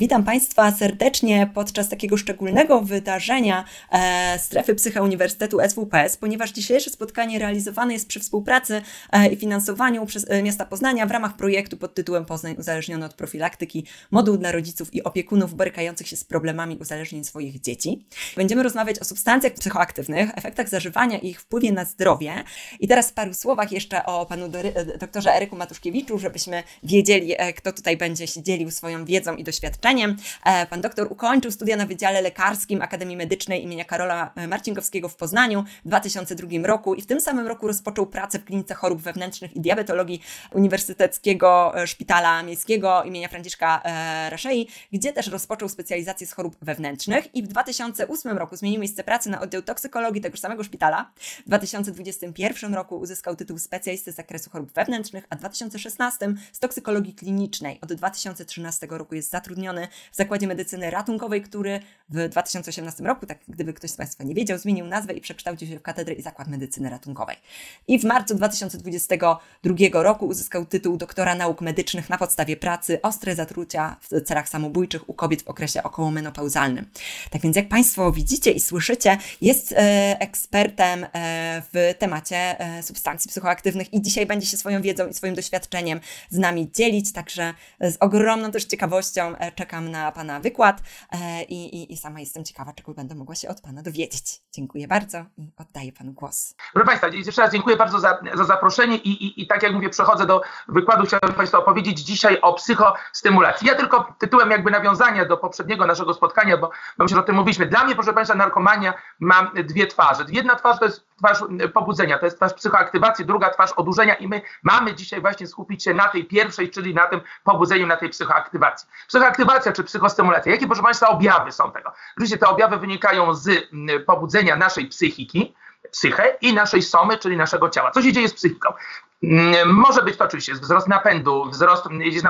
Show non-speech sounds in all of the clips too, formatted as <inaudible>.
Witam Państwa serdecznie podczas takiego szczególnego wydarzenia e, Strefy Psycha Uniwersytetu SWPS, ponieważ dzisiejsze spotkanie realizowane jest przy współpracy e, i finansowaniu przez e, miasta Poznania w ramach projektu pod tytułem Poznań uzależniony od profilaktyki, moduł dla rodziców i opiekunów borykających się z problemami uzależnień swoich dzieci. Będziemy rozmawiać o substancjach psychoaktywnych, efektach zażywania i ich wpływie na zdrowie. I teraz w paru słowach jeszcze o panu e, doktorze Eryku Matuszkiewiczu, żebyśmy wiedzieli, e, kto tutaj będzie się dzielił swoją wiedzą i doświadczeniem. E, pan doktor ukończył studia na Wydziale Lekarskim Akademii Medycznej imienia Karola e, Marcinkowskiego w Poznaniu w 2002 roku i w tym samym roku rozpoczął pracę w Klinice Chorób Wewnętrznych i Diabetologii Uniwersyteckiego e, Szpitala Miejskiego imienia Franciszka Raszei, gdzie też rozpoczął specjalizację z chorób wewnętrznych i w 2008 roku zmienił miejsce pracy na oddział toksykologii tego samego szpitala. W 2021 roku uzyskał tytuł specjalisty z zakresu chorób wewnętrznych, a w 2016 z toksykologii klinicznej. Od 2013 roku jest zatrudniony w Zakładzie Medycyny Ratunkowej, który w 2018 roku, tak gdyby ktoś z Państwa nie wiedział, zmienił nazwę i przekształcił się w Katedrę i Zakład Medycyny Ratunkowej. I w marcu 2022 roku uzyskał tytuł doktora nauk medycznych na podstawie pracy Ostre zatrucia w celach samobójczych u kobiet w okresie okołomenopauzalnym. Tak więc jak Państwo widzicie i słyszycie, jest e, ekspertem e, w temacie e, substancji psychoaktywnych i dzisiaj będzie się swoją wiedzą i swoim doświadczeniem z nami dzielić, także z ogromną też ciekawością czekam czekam na Pana wykład e, i, i, i sama jestem ciekawa, czego będę mogła się od Pana dowiedzieć. Dziękuję bardzo i oddaję Panu głos. Proszę Państwa, jeszcze raz dziękuję bardzo za, za zaproszenie i, i, i tak jak mówię, przechodzę do wykładu. Chciałbym Państwu opowiedzieć dzisiaj o psychostymulacji. Ja tylko tytułem jakby nawiązania do poprzedniego naszego spotkania, bo, bo myślę, że o tym mówiliśmy. Dla mnie, proszę Państwa, narkomania ma dwie twarze. Jedna twarz to jest twarz pobudzenia, to jest twarz psychoaktywacji, druga twarz odurzenia i my mamy dzisiaj właśnie skupić się na tej pierwszej, czyli na tym pobudzeniu, na tej psychoaktywacji. Psychoaktywacja czy psychostymulacja, jakie proszę Państwa objawy są tego? Oczywiście te objawy wynikają z mm, pobudzenia naszej psychiki, psychę i naszej somy, czyli naszego ciała. Co się dzieje z psychiką? Mm, może być to oczywiście wzrost napędu, wzrost,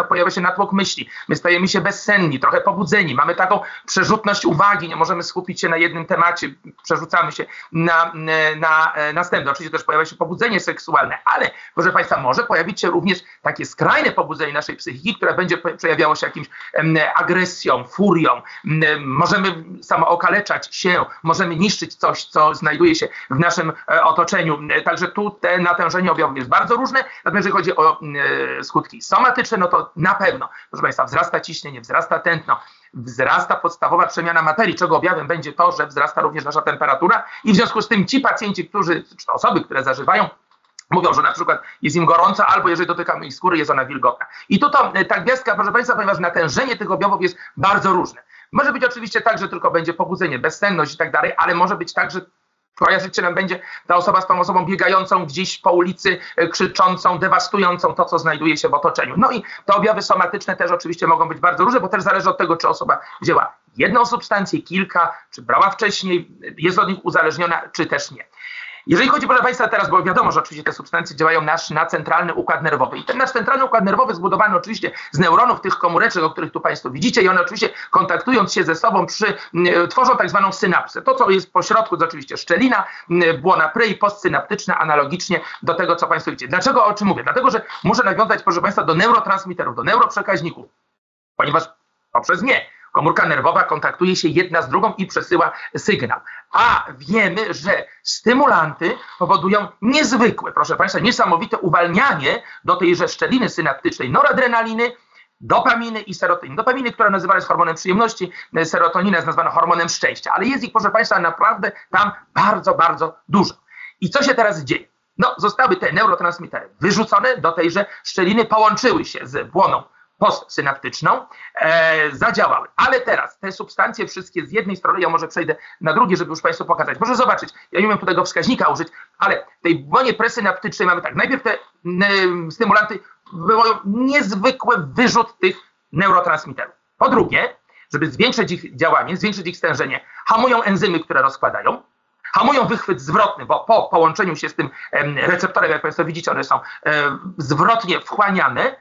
pojawia się natłok myśli, my stajemy się bezsenni, trochę pobudzeni, mamy taką przerzutność uwagi, nie możemy skupić się na jednym temacie, przerzucamy się na, na następny. Oczywiście też pojawia się pobudzenie seksualne, ale proszę Państwa, może pojawić się również takie skrajne pobudzenie naszej psychiki, które będzie przejawiało się jakimś agresją, furią, możemy samo okaleczać się, możemy niszczyć coś, co znajduje się w naszym e, otoczeniu. Także tu te natężenie objawów jest bardzo różne, natomiast jeżeli chodzi o e, skutki somatyczne, no to na pewno, proszę Państwa, wzrasta ciśnienie, wzrasta tętno, wzrasta podstawowa przemiana materii, czego objawem będzie to, że wzrasta również nasza temperatura i w związku z tym ci pacjenci, którzy, czy osoby, które zażywają Mówią, że na przykład jest im gorąco, albo jeżeli dotykamy ich skóry, jest ona wilgotna. I tu to, e, ta gwiazdka, proszę Państwa, ponieważ natężenie tych objawów jest bardzo różne. Może być oczywiście tak, że tylko będzie pobudzenie, bezsenność i tak dalej, ale może być tak, że nam będzie ta osoba z tą osobą biegającą gdzieś po ulicy, e, krzyczącą, dewastującą to, co znajduje się w otoczeniu. No i te objawy somatyczne też oczywiście mogą być bardzo różne, bo też zależy od tego, czy osoba wzięła jedną substancję, kilka, czy brała wcześniej, jest od nich uzależniona, czy też nie. Jeżeli chodzi, proszę Państwa, teraz, bo wiadomo, że oczywiście te substancje działają nasz, na centralny układ nerwowy. I ten nasz centralny układ nerwowy zbudowany oczywiście z neuronów, tych komóreczek, o których tu Państwo widzicie, i one oczywiście kontaktując się ze sobą przy, tworzą tak zwaną synapsę. To, co jest po środku, to oczywiście szczelina, błona prei postsynaptyczna, analogicznie do tego, co Państwo widzicie. Dlaczego o czym mówię? Dlatego, że muszę nawiązać, proszę Państwa, do neurotransmiterów, do neuroprzekaźników, ponieważ poprzez nie Komórka nerwowa kontaktuje się jedna z drugą i przesyła sygnał. A wiemy, że stymulanty powodują niezwykłe, proszę Państwa, niesamowite uwalnianie do tejże szczeliny synaptycznej noradrenaliny, dopaminy i serotoniny. Dopaminy, która nazywana jest hormonem przyjemności, serotonina jest nazwana hormonem szczęścia, ale jest ich, proszę Państwa, naprawdę tam bardzo, bardzo dużo. I co się teraz dzieje? No, zostały te neurotransmitery wyrzucone do tejże szczeliny, połączyły się z błoną postsynaptyczną, e, zadziałały. Ale teraz te substancje wszystkie z jednej strony, ja może przejdę na drugie, żeby już Państwu pokazać. Proszę zobaczyć, ja nie umiem tego wskaźnika użyć, ale w tej błonie presynaptycznej mamy tak, najpierw te y, stymulanty wywołują niezwykły wyrzut tych neurotransmiterów. Po drugie, żeby zwiększyć ich działanie, zwiększyć ich stężenie, hamują enzymy, które rozkładają, hamują wychwyt zwrotny, bo po połączeniu się z tym receptorem, jak Państwo widzicie, one są zwrotnie wchłaniane,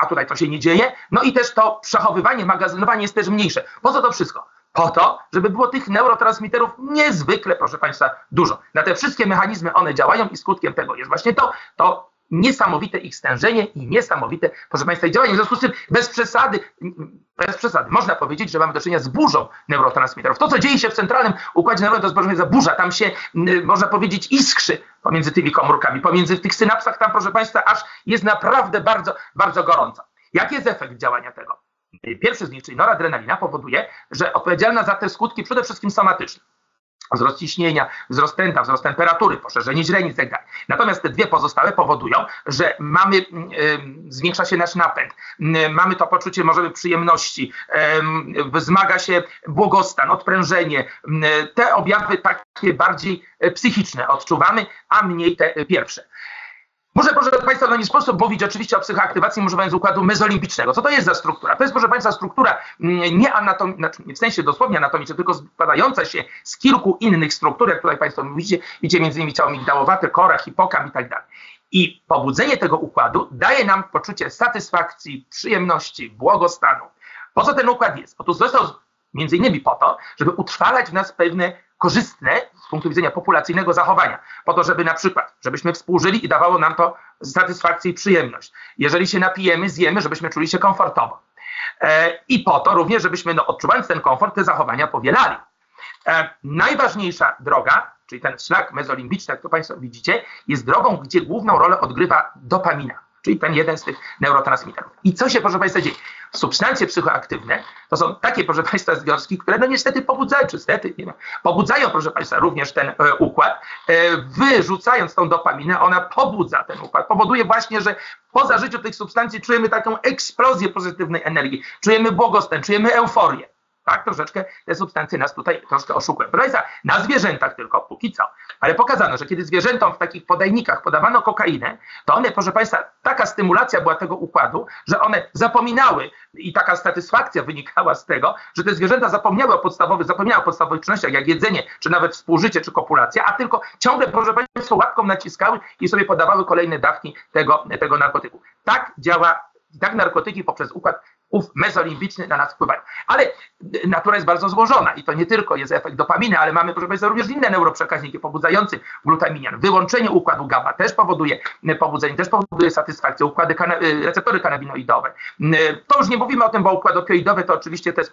a tutaj to się nie dzieje. No i też to przechowywanie, magazynowanie jest też mniejsze. Po co to wszystko? Po to, żeby było tych neurotransmiterów niezwykle, proszę Państwa, dużo. Na te wszystkie mechanizmy one działają i skutkiem tego jest właśnie to, to niesamowite ich stężenie i niesamowite, proszę Państwa, działanie. W związku z tym bez przesady, bez przesady, można powiedzieć, że mamy do czynienia z burzą neurotransmiterów. To, co dzieje się w centralnym układzie nerwowym, to jest proszę burza. Tam się, można powiedzieć, iskrzy pomiędzy tymi komórkami, pomiędzy tych synapsach, tam, proszę Państwa, aż jest naprawdę bardzo, bardzo gorąco. Jaki jest efekt działania tego? Pierwszy z nich, czyli noradrenalina, powoduje, że odpowiedzialna za te skutki przede wszystkim somatyczne wzrost ciśnienia, wzrost tętna, wzrost temperatury, poszerzenie źrenic itd. Tak Natomiast te dwie pozostałe powodują, że mamy, y, zwiększa się nasz napęd, y, mamy to poczucie możemy przyjemności, y, wzmaga się błogostan, odprężenie. Te objawy takie bardziej psychiczne odczuwamy, a mniej te pierwsze. Muszę, proszę Państwa, no nie sposób mówić oczywiście o psychoaktywacji używając układu mezolimbicznego. Co to jest za struktura? To jest, proszę Państwa, struktura mm, nie, anatom, znaczy w sensie dosłownie anatomicznym, tylko składająca się z kilku innych struktur, jak tutaj Państwo widzicie, widzicie między innymi ciało migdałowate, kora, hipokam i tak dalej. I pobudzenie tego układu daje nam poczucie satysfakcji, przyjemności, błogostanu. Po co ten układ jest? Otóż został między innymi po to, żeby utrwalać w nas pewne korzystne z punktu widzenia populacyjnego zachowania, po to, żeby na przykład, żebyśmy współżyli i dawało nam to satysfakcję i przyjemność. Jeżeli się napijemy, zjemy, żebyśmy czuli się komfortowo. E, I po to również, żebyśmy no, odczuwając ten komfort, te zachowania powielali. E, najważniejsza droga, czyli ten szlak mezolimbiczny, jak to Państwo widzicie, jest drogą, gdzie główną rolę odgrywa dopamina czyli ten jeden z tych neurotransmiterów. I co się, proszę Państwa, dzieje? Substancje psychoaktywne to są takie, proszę Państwa, związki, które no niestety pobudzają, czy stety, nie pobudzają, proszę Państwa, również ten e, układ. E, wyrzucając tą dopaminę, ona pobudza ten układ. Powoduje właśnie, że po zażyciu tych substancji czujemy taką eksplozję pozytywnej energii, czujemy błogostan, czujemy euforię tak, troszeczkę te substancje nas tutaj troszkę oszukują. Proszę Państwa, na zwierzętach tylko, póki co, ale pokazano, że kiedy zwierzętom w takich podajnikach podawano kokainę, to one, proszę Państwa, taka stymulacja była tego układu, że one zapominały i taka satysfakcja wynikała z tego, że te zwierzęta zapomniały o podstawowych, zapomniały o podstawowych czynnościach, jak jedzenie, czy nawet współżycie, czy kopulacja, a tylko ciągle, proszę Państwa, łapką naciskały i sobie podawały kolejne dawki tego, tego narkotyku. Tak działa, tak narkotyki poprzez układ ów mezolimbiczny na nas wpływają. Ale natura jest bardzo złożona i to nie tylko jest efekt dopaminy, ale mamy, proszę Państwa, również inne neuroprzekaźniki pobudzające glutaminian. Wyłączenie układu GABA też powoduje pobudzenie, też powoduje satysfakcję, układy kana y, receptory kanabinoidowe. Y, to już nie mówimy o tym, bo układ opioidowy to oczywiście jest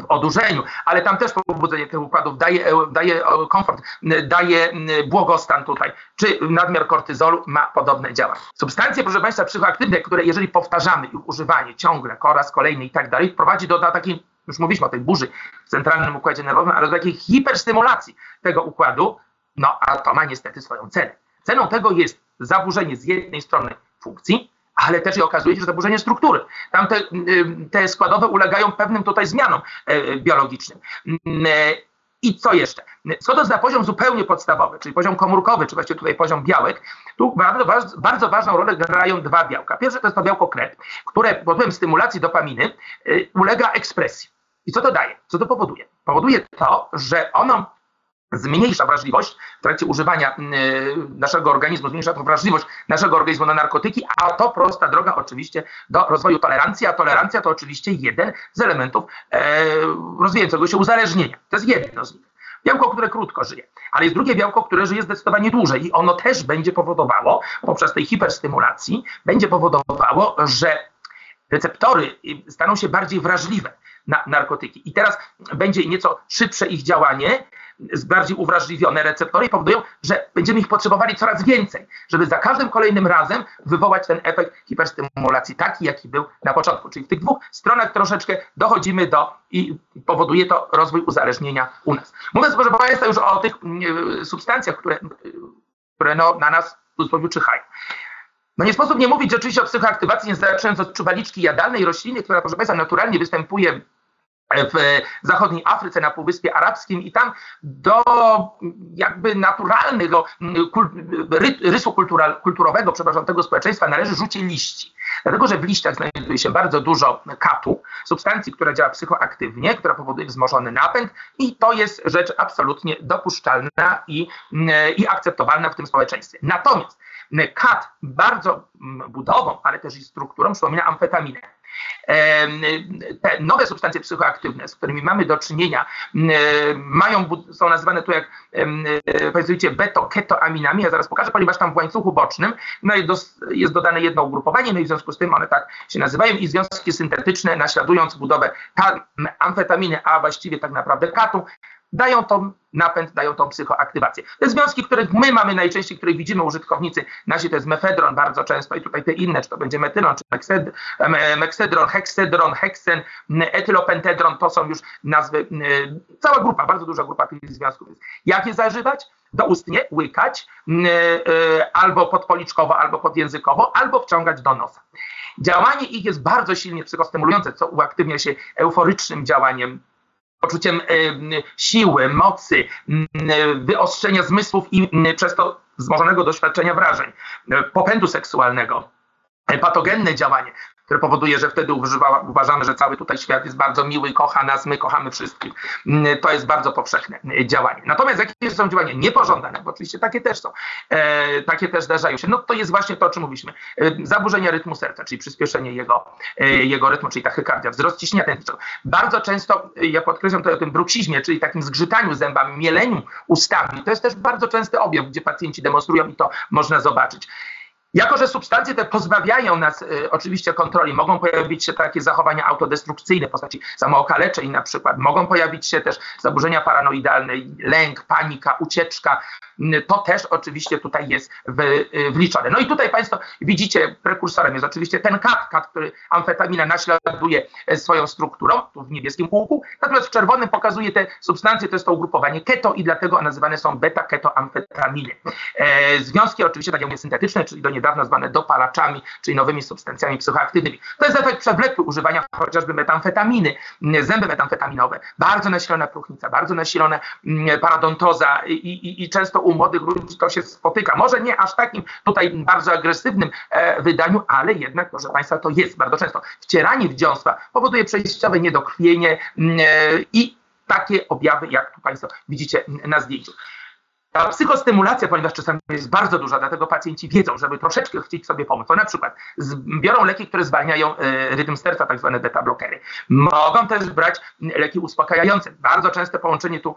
w odurzeniu, ale tam też pobudzenie tych układów daje, daje komfort, daje błogostan tutaj. Czy nadmiar kortyzolu ma podobne działanie. Substancje, proszę Państwa, psychoaktywne, które jeżeli powtarzamy ich używanie ciągle, kolejny i tak dalej, prowadzi do, do takiej, już mówiliśmy o tej burzy w centralnym układzie nerwowym, ale do takiej hiperstymulacji tego układu, no a to ma niestety swoją cenę. Ceną tego jest zaburzenie z jednej strony funkcji, ale też i okazuje się, że zaburzenie struktury. Tam te, te składowe ulegają pewnym tutaj zmianom e, biologicznym. I co jeszcze? Schodząc na poziom zupełnie podstawowy, czyli poziom komórkowy, czy właściwie tutaj poziom białek, tu bardzo, bardzo ważną rolę grają dwa białka. Pierwsze to jest to białko KREP, które pod wpływem stymulacji dopaminy e, ulega ekspresji. I co to daje? Co to powoduje? Powoduje to, że ono zmniejsza wrażliwość w trakcie używania y, naszego organizmu, zmniejsza to wrażliwość naszego organizmu na narkotyki, a to prosta droga oczywiście do rozwoju tolerancji, a tolerancja to oczywiście jeden z elementów e, rozwijającego się uzależnienia. To jest jedno z nich. Białko, które krótko żyje, ale jest drugie białko, które żyje zdecydowanie dłużej i ono też będzie powodowało, poprzez tej hiperstymulacji, będzie powodowało, że receptory staną się bardziej wrażliwe na narkotyki. I teraz będzie nieco szybsze ich działanie, bardziej uwrażliwione receptory i powodują, że będziemy ich potrzebowali coraz więcej, żeby za każdym kolejnym razem wywołać ten efekt hiperstymulacji, taki jaki był na początku. Czyli w tych dwóch stronach troszeczkę dochodzimy do i powoduje to rozwój uzależnienia u nas. Mówiąc, proszę Państwa, już o tych mm, substancjach, które, które no, na nas w cudzysłowie czyhają. No nie sposób nie mówić oczywiście o psychoaktywacji, nie zaczynając od czuwaliczki jadalnej rośliny, która, proszę Państwa, naturalnie występuje w zachodniej Afryce, na Półwyspie Arabskim i tam do jakby naturalnego rysu kulturowego, przepraszam, tego społeczeństwa należy rzucie liści. Dlatego, że w liściach znajduje się bardzo dużo katu, substancji, która działa psychoaktywnie, która powoduje wzmożony napęd i to jest rzecz absolutnie dopuszczalna i, i akceptowalna w tym społeczeństwie. Natomiast Kat bardzo budową, ale też i strukturą przypomina amfetaminę. Te nowe substancje psychoaktywne, z którymi mamy do czynienia, mają, są nazywane tu jak powiedzcie beto-ketoaminami. Ja zaraz pokażę, ponieważ tam w łańcuchu bocznym no jest dodane jedno ugrupowanie, no i w związku z tym one tak się nazywają i związki syntetyczne naśladując budowę amfetaminy, a właściwie tak naprawdę katu, dają tą napęd, dają tą psychoaktywację. Te związki, których my mamy najczęściej, których widzimy użytkownicy nasi, to jest mefedron bardzo często i tutaj te inne, czy to będzie metylon, czy meksedron, heksedron, heksen, etylopentedron, to są już nazwy, cała grupa, bardzo duża grupa tych związków. Jak je zażywać? Doustnie, łykać, albo podpoliczkowo, albo podjęzykowo, albo wciągać do nosa. Działanie ich jest bardzo silnie psychostymulujące, co uaktywnia się euforycznym działaniem poczuciem siły, mocy, wyostrzenia zmysłów i przez to wzmożonego doświadczenia wrażeń, popędu seksualnego, patogenne działanie które powoduje, że wtedy uważamy, że cały tutaj świat jest bardzo miły, kocha nas, my kochamy wszystkich. Mm, to jest bardzo powszechne e, działanie. Natomiast jakie są działania niepożądane, bo oczywiście takie też są, e, takie też zdarzają się, no to jest właśnie to, o czym mówiliśmy. E, zaburzenia rytmu serca, czyli przyspieszenie jego, e, jego rytmu, czyli tachykardia, wzrost ciśnienia tętniczego. Bardzo często, e, ja podkreślam to o tym bruksizmie, czyli takim zgrzytaniu zębami, mieleniu ustami, to jest też bardzo częsty objaw, gdzie pacjenci demonstrują i to można zobaczyć. Jako, że substancje te pozbawiają nas y, oczywiście kontroli, mogą pojawić się takie zachowania autodestrukcyjne w postaci samookaleczeń na przykład, mogą pojawić się też zaburzenia paranoidalne, lęk, panika, ucieczka, y, to też oczywiście tutaj jest w, y, wliczone. No i tutaj Państwo widzicie, prekursorem jest oczywiście ten kat, kat, który amfetamina naśladuje e, swoją strukturą, tu w niebieskim kółku, natomiast w czerwonym pokazuje te substancje, to jest to ugrupowanie keto i dlatego nazywane są beta-ketoamfetaminy. E, związki oczywiście, tak jak mówię, syntetyczne, czyli do nie niedawno zwane dopalaczami, czyli nowymi substancjami psychoaktywnymi. To jest efekt przewlekły używania chociażby metamfetaminy, zęby metamfetaminowe, bardzo nasilona próchnica, bardzo nasilona paradontoza i, i, i często u młodych ludzi to się spotyka. Może nie aż takim tutaj bardzo agresywnym e, wydaniu, ale jednak, proszę Państwa, to jest bardzo często. Wcieranie w dziąsła powoduje przejściowe niedokrwienie e, i takie objawy, jak tu Państwo widzicie na zdjęciu. Ta psychostymulacja, ponieważ czasami jest bardzo duża, dlatego pacjenci wiedzą, żeby troszeczkę chcieć sobie pomóc. To na przykład biorą leki, które zwalniają e, rytm serca, tak zwane beta-blokery. Mogą też brać leki uspokajające. Bardzo częste połączenie tu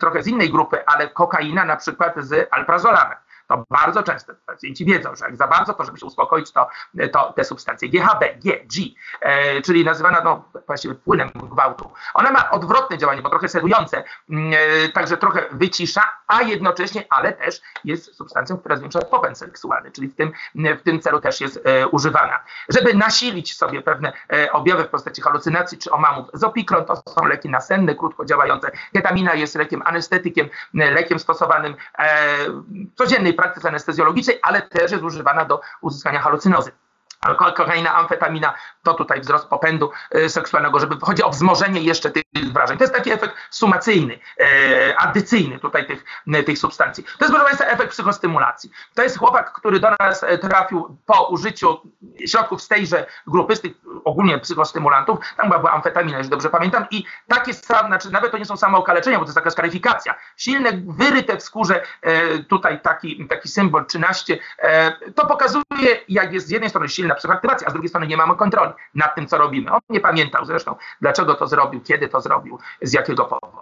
trochę z innej grupy, ale kokaina na przykład z alprazolamem to bardzo często pacjenci wiedzą, że jak za bardzo, to żeby się uspokoić, to, to te substancje GHB, G, G, e, czyli nazywana no, właściwie płynem gwałtu, ona ma odwrotne działanie, bo trochę sedujące, mm, e, także trochę wycisza, a jednocześnie, ale też jest substancją, która zwiększa popęd seksualny, czyli w tym, w tym celu też jest e, używana. Żeby nasilić sobie pewne e, objawy w postaci halucynacji czy omamów, zopikron to są leki nasenne, krótko działające, ketamina jest lekiem anestetykiem, lekiem stosowanym e, w codziennej praktyce anestezjologicznej, ale też jest używana do uzyskania halucynozy kokaina, amfetamina, to tutaj wzrost popędu y, seksualnego, żeby chodzi o wzmożenie jeszcze tych wrażeń. To jest taki efekt sumacyjny, e, addycyjny tutaj tych, tych substancji. To jest, proszę Państwa, efekt psychostymulacji. To jest chłopak, który do nas e, trafił po użyciu środków z tejże grupy, z tych ogólnie psychostymulantów, tam była, była amfetamina, jeśli dobrze pamiętam, i takie same, znaczy nawet to nie są same okaleczenia, bo to jest taka skaryfikacja. Silne, wyryte w skórze, e, tutaj taki, taki symbol 13, to pokazuje, jak jest z jednej strony silna psychoaktywacja, a z drugiej strony nie mamy kontroli nad tym, co robimy. On nie pamiętał zresztą, dlaczego to zrobił, kiedy to zrobił, z jakiego powodu.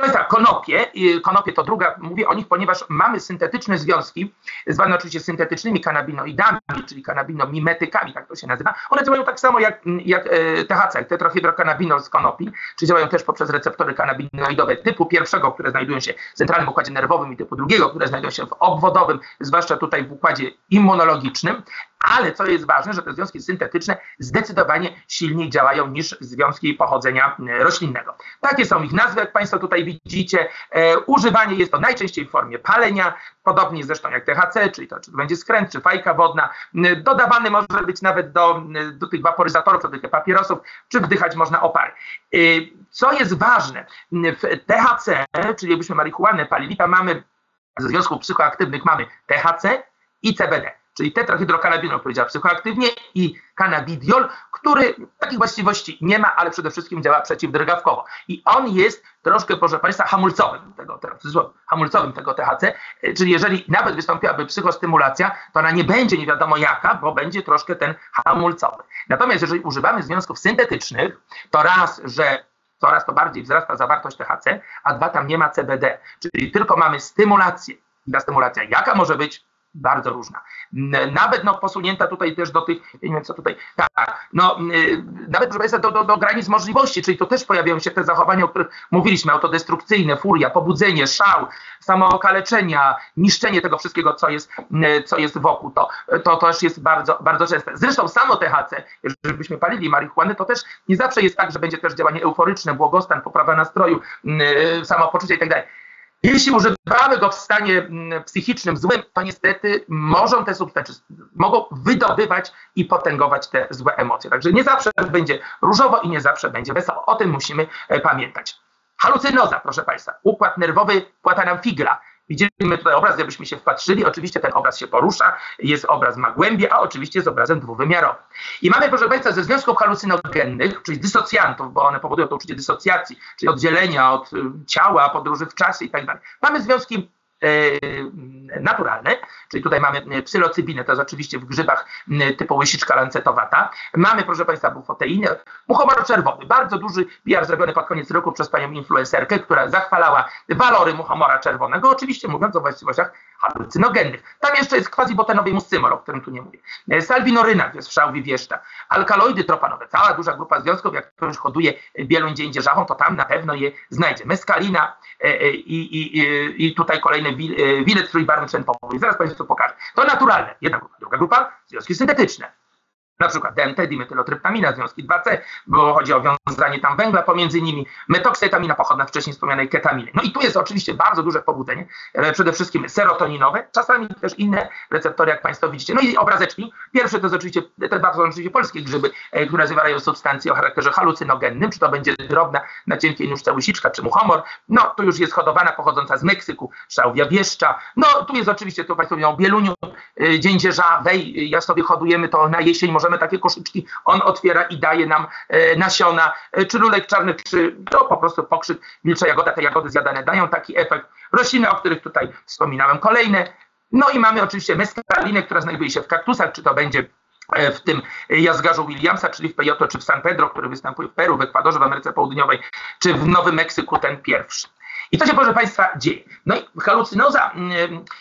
To jest tak, konopie, konopie to druga, mówię o nich, ponieważ mamy syntetyczne związki, zwane oczywiście syntetycznymi kanabinoidami, czyli kanabinomimetykami, tak to się nazywa. One działają tak samo jak, jak e, THC, tetrahydrokanabinol z konopi, czyli działają też poprzez receptory kanabinoidowe typu pierwszego, które znajdują się w centralnym układzie nerwowym i typu drugiego, które znajdują się w obwodowym, zwłaszcza tutaj w układzie immunologicznym. Ale co jest ważne, że te związki syntetyczne zdecydowanie silniej działają niż związki pochodzenia e, roślinnego. Takie są ich nazwy, jak Państwo tutaj widzicie. E, używanie jest to najczęściej w formie palenia, podobnie zresztą jak THC, czyli to, czy to będzie skręt, czy fajka wodna. E, dodawany może być nawet do, e, do tych waporyzatorów, do tych papierosów, czy wdychać można opary. E, co jest ważne, w THC, czyli jakbyśmy marihuanę palili, tam mamy ze związków psychoaktywnych mamy THC i CBD czyli tetrahydrokanabinol, powiedziała psychoaktywnie, i cannabidiol, który takich właściwości nie ma, ale przede wszystkim działa przeciwdrgawkowo. I on jest troszkę, proszę Państwa, hamulcowym tego, hamulcowym tego THC, czyli jeżeli nawet wystąpiłaby psychostymulacja, to ona nie będzie nie wiadomo jaka, bo będzie troszkę ten hamulcowy. Natomiast jeżeli używamy związków syntetycznych, to raz, że coraz to bardziej wzrasta zawartość THC, a dwa, tam nie ma CBD, czyli tylko mamy stymulację. Ta stymulacja jaka może być? Bardzo różna. Nawet no, posunięta tutaj też do tych, nie wiem co tutaj, tak, no, nawet proszę Państwa, do, do, do granic możliwości, czyli to też pojawiają się te zachowania, o których mówiliśmy, autodestrukcyjne, furia, pobudzenie, szał, samookaleczenia, niszczenie tego wszystkiego, co jest, co jest wokół, to, to też jest bardzo, bardzo częste. Zresztą samo THC, jeżeli byśmy palili marihuanę, to też nie zawsze jest tak, że będzie też działanie euforyczne, błogostan, poprawa nastroju, samopoczucia i tak. Jeśli używamy go w stanie mm, psychicznym złym, to niestety mogą te substancje, mogą wydobywać i potęgować te złe emocje. Także nie zawsze będzie różowo i nie zawsze będzie wesoło. O tym musimy e, pamiętać. Halucynoza, proszę Państwa. Układ nerwowy płata nam figra. Widzimy tutaj obraz, gdybyśmy się wpatrzyli, oczywiście ten obraz się porusza, jest obraz ma głębie, a oczywiście jest obrazem dwuwymiarowym. I mamy, proszę Państwa, ze związków halucynogennych, czyli dysocjantów, bo one powodują to uczucie dysocjacji, czyli oddzielenia od y, ciała, podróży w czasie i tak dalej. Mamy związki E, naturalne, czyli tutaj mamy e, psylocybinę, to jest oczywiście w grzybach typu łysiczka lancetowata. Mamy, proszę Państwa, bufoteinę, muchomor czerwony, bardzo duży PR zrobiony pod koniec roku przez panią influencerkę, która zachwalała walory muchomora czerwonego, oczywiście mówiąc o właściwościach halucynogennych. Tam jeszcze jest quasi-botenowy muscymol, o którym tu nie mówię. E, salwinoryna, jest w szałwi wieszcza. Alkaloidy tropanowe, cała duża grupa związków, jak ktoś hoduje bieluń gdzie indziej żachą, to tam na pewno je znajdzie. Meskalina i, i, i tutaj kolejne wilet trójbarwny tlenkowy. Zaraz Państwu pokażę. To naturalne. Jedna grupa. Druga grupa, związki syntetyczne na przykład DMT, dimetylotryptamina, związki 2C, bo chodzi o wiązanie tam węgla pomiędzy nimi, metoksetamina pochodna wcześniej wspomnianej ketaminy. No i tu jest oczywiście bardzo duże pobudzenie, e, przede wszystkim serotoninowe, czasami też inne receptory, jak Państwo widzicie. No i obrazeczki. Pierwsze to jest oczywiście, te bardzo oczywiście polskie grzyby, e, które zawierają substancje o charakterze halucynogennym, czy to będzie drobna na cienkiej nóżce łysiczka, czy muchomor. No tu już jest hodowana, pochodząca z Meksyku, szałwia wieszcza. No tu jest oczywiście, tu Państwo mówią, bieluniu, e, dziędzierza, wej, ja sobie hodujemy to na jesień, możemy takie koszyczki, on otwiera i daje nam e, nasiona, e, czy lulek czarny, czy to po prostu pokrzyk, wilcza jagoda, te jagody zjadane dają taki efekt. Rośliny, o których tutaj wspominałem, kolejne. No i mamy oczywiście meskalinę, która znajduje się w kaktusach, czy to będzie e, w tym jazgarzu Williamsa, czyli w Peyoto, czy w San Pedro, który występuje w Peru, w Ekwadorze, w Ameryce Południowej, czy w Nowym Meksyku, ten pierwszy. I to się, proszę Państwa, dzieje. No i halucynoza,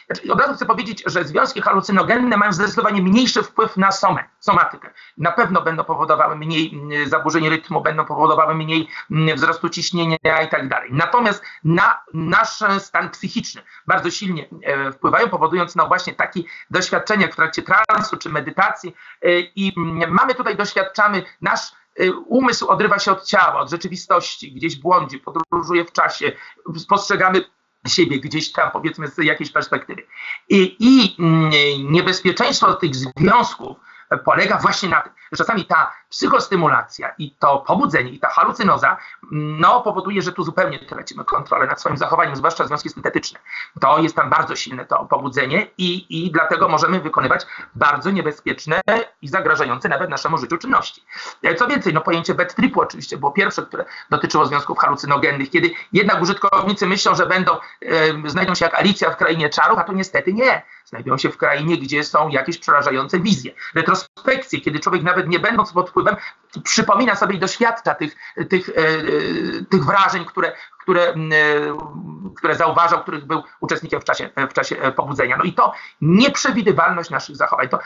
znaczy od razu chcę powiedzieć, że związki halucynogenne mają zdecydowanie mniejszy wpływ na somę, somatykę. Na pewno będą powodowały mniej mm, zaburzeń rytmu, będą powodowały mniej mm, wzrostu ciśnienia i tak dalej. Natomiast na nasz stan psychiczny bardzo silnie e, wpływają, powodując no właśnie takie doświadczenia w trakcie transu czy medytacji e, i mamy tutaj, doświadczamy nasz umysł odrywa się od ciała, od rzeczywistości, gdzieś błądzi, podróżuje w czasie, spostrzegamy siebie gdzieś tam, powiedzmy, z jakiejś perspektywy. I, i mm, niebezpieczeństwo tych związków polega właśnie na tym, że czasami ta psychostymulacja i to pobudzenie i ta halucynoza no, powoduje, że tu zupełnie tracimy kontrolę nad swoim zachowaniem, zwłaszcza związki syntetyczne. To jest tam bardzo silne to pobudzenie i, i dlatego możemy wykonywać bardzo niebezpieczne i zagrażające nawet naszemu życiu czynności. Co więcej, no pojęcie bad tripu oczywiście było pierwsze, które dotyczyło związków halucynogennych, kiedy jednak użytkownicy myślą, że będą, e, znajdą się jak Alicja w krainie czarów, a to niestety nie znajdują się w krainie, gdzie są jakieś przerażające wizje. Retrospekcje, kiedy człowiek nawet nie będąc pod wpływem, przypomina sobie i doświadcza tych, tych, e, tych wrażeń, które, które, e, które zauważał, których był uczestnikiem w czasie, w czasie pobudzenia. No i to nieprzewidywalność naszych zachowań. To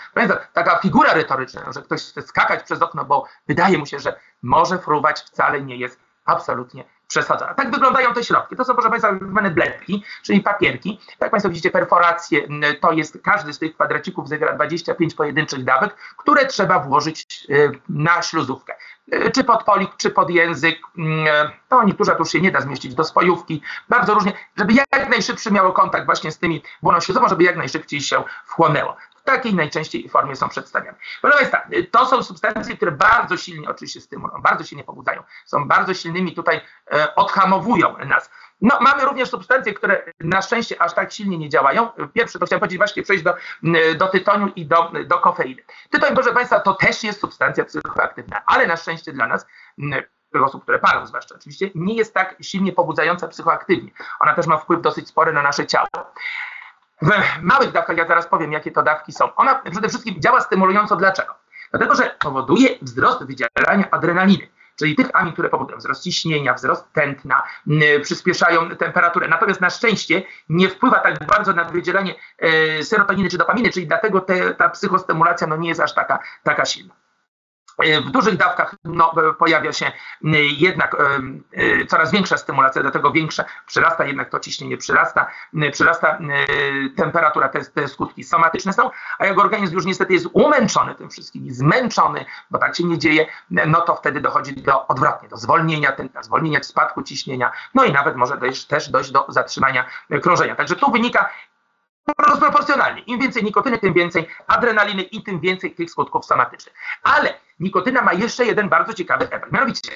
taka figura retoryczna, że ktoś chce skakać przez okno, bo wydaje mu się, że może fruwać, wcale nie jest absolutnie przesadzona. Tak wyglądają te środki. To są, proszę Państwa, zwane bledki, czyli papierki. Jak Państwo widzicie, perforacje to jest, każdy z tych kwadracików zawiera 25 pojedynczych dawek, które trzeba włożyć y, na śluzówkę. Y, czy pod polik, czy pod język. To niektórzy już się nie da zmieścić do spojówki. Bardzo różnie, żeby jak najszybszy miało kontakt właśnie z tymi błoną śluzową, żeby jak najszybciej się wchłonęło w takiej najczęściej formie są przedstawiane. Proszę Państwa, to są substancje, które bardzo silnie oczywiście stymulują, bardzo silnie pobudzają, są bardzo silnymi tutaj, e, odhamowują nas. No, mamy również substancje, które na szczęście aż tak silnie nie działają. Pierwsze to chciałem powiedzieć właśnie przejść do, do tytoniu i do, do kofeiny. Tytoń, proszę Państwa, to też jest substancja psychoaktywna, ale na szczęście dla nas osób, które palą zwłaszcza oczywiście, nie jest tak silnie pobudzająca psychoaktywnie. Ona też ma wpływ dosyć spory na nasze ciało. W małych dawkach, ja zaraz powiem, jakie to dawki są. Ona przede wszystkim działa stymulująco. Dlaczego? Dlatego, że powoduje wzrost wydzielania adrenaliny czyli tych amin, które powodują wzrost ciśnienia, wzrost tętna, przyspieszają temperaturę. Natomiast na szczęście nie wpływa tak bardzo na wydzielanie e, serotoniny czy dopaminy, czyli dlatego te, ta psychostymulacja no, nie jest aż taka, taka silna. E, w dużych dawkach no, e, pojawia się jednak e, coraz większa stymulacja, dlatego większe przyrasta jednak to ciśnienie, przyrasta, przyrasta temperatura, te, te skutki somatyczne są, a jak organizm już niestety jest umęczony tym wszystkim, zmęczony, bo tak się nie dzieje, no to wtedy dochodzi do odwrotnie, do zwolnienia tętna, zwolnienia spadku ciśnienia, no i nawet może dojść, też dojść do zatrzymania krążenia. Także tu wynika rozproporcjonalnie. Im więcej nikotyny, tym więcej adrenaliny i tym więcej tych skutków somatycznych. Ale nikotyna ma jeszcze jeden bardzo ciekawy efekt. Mianowicie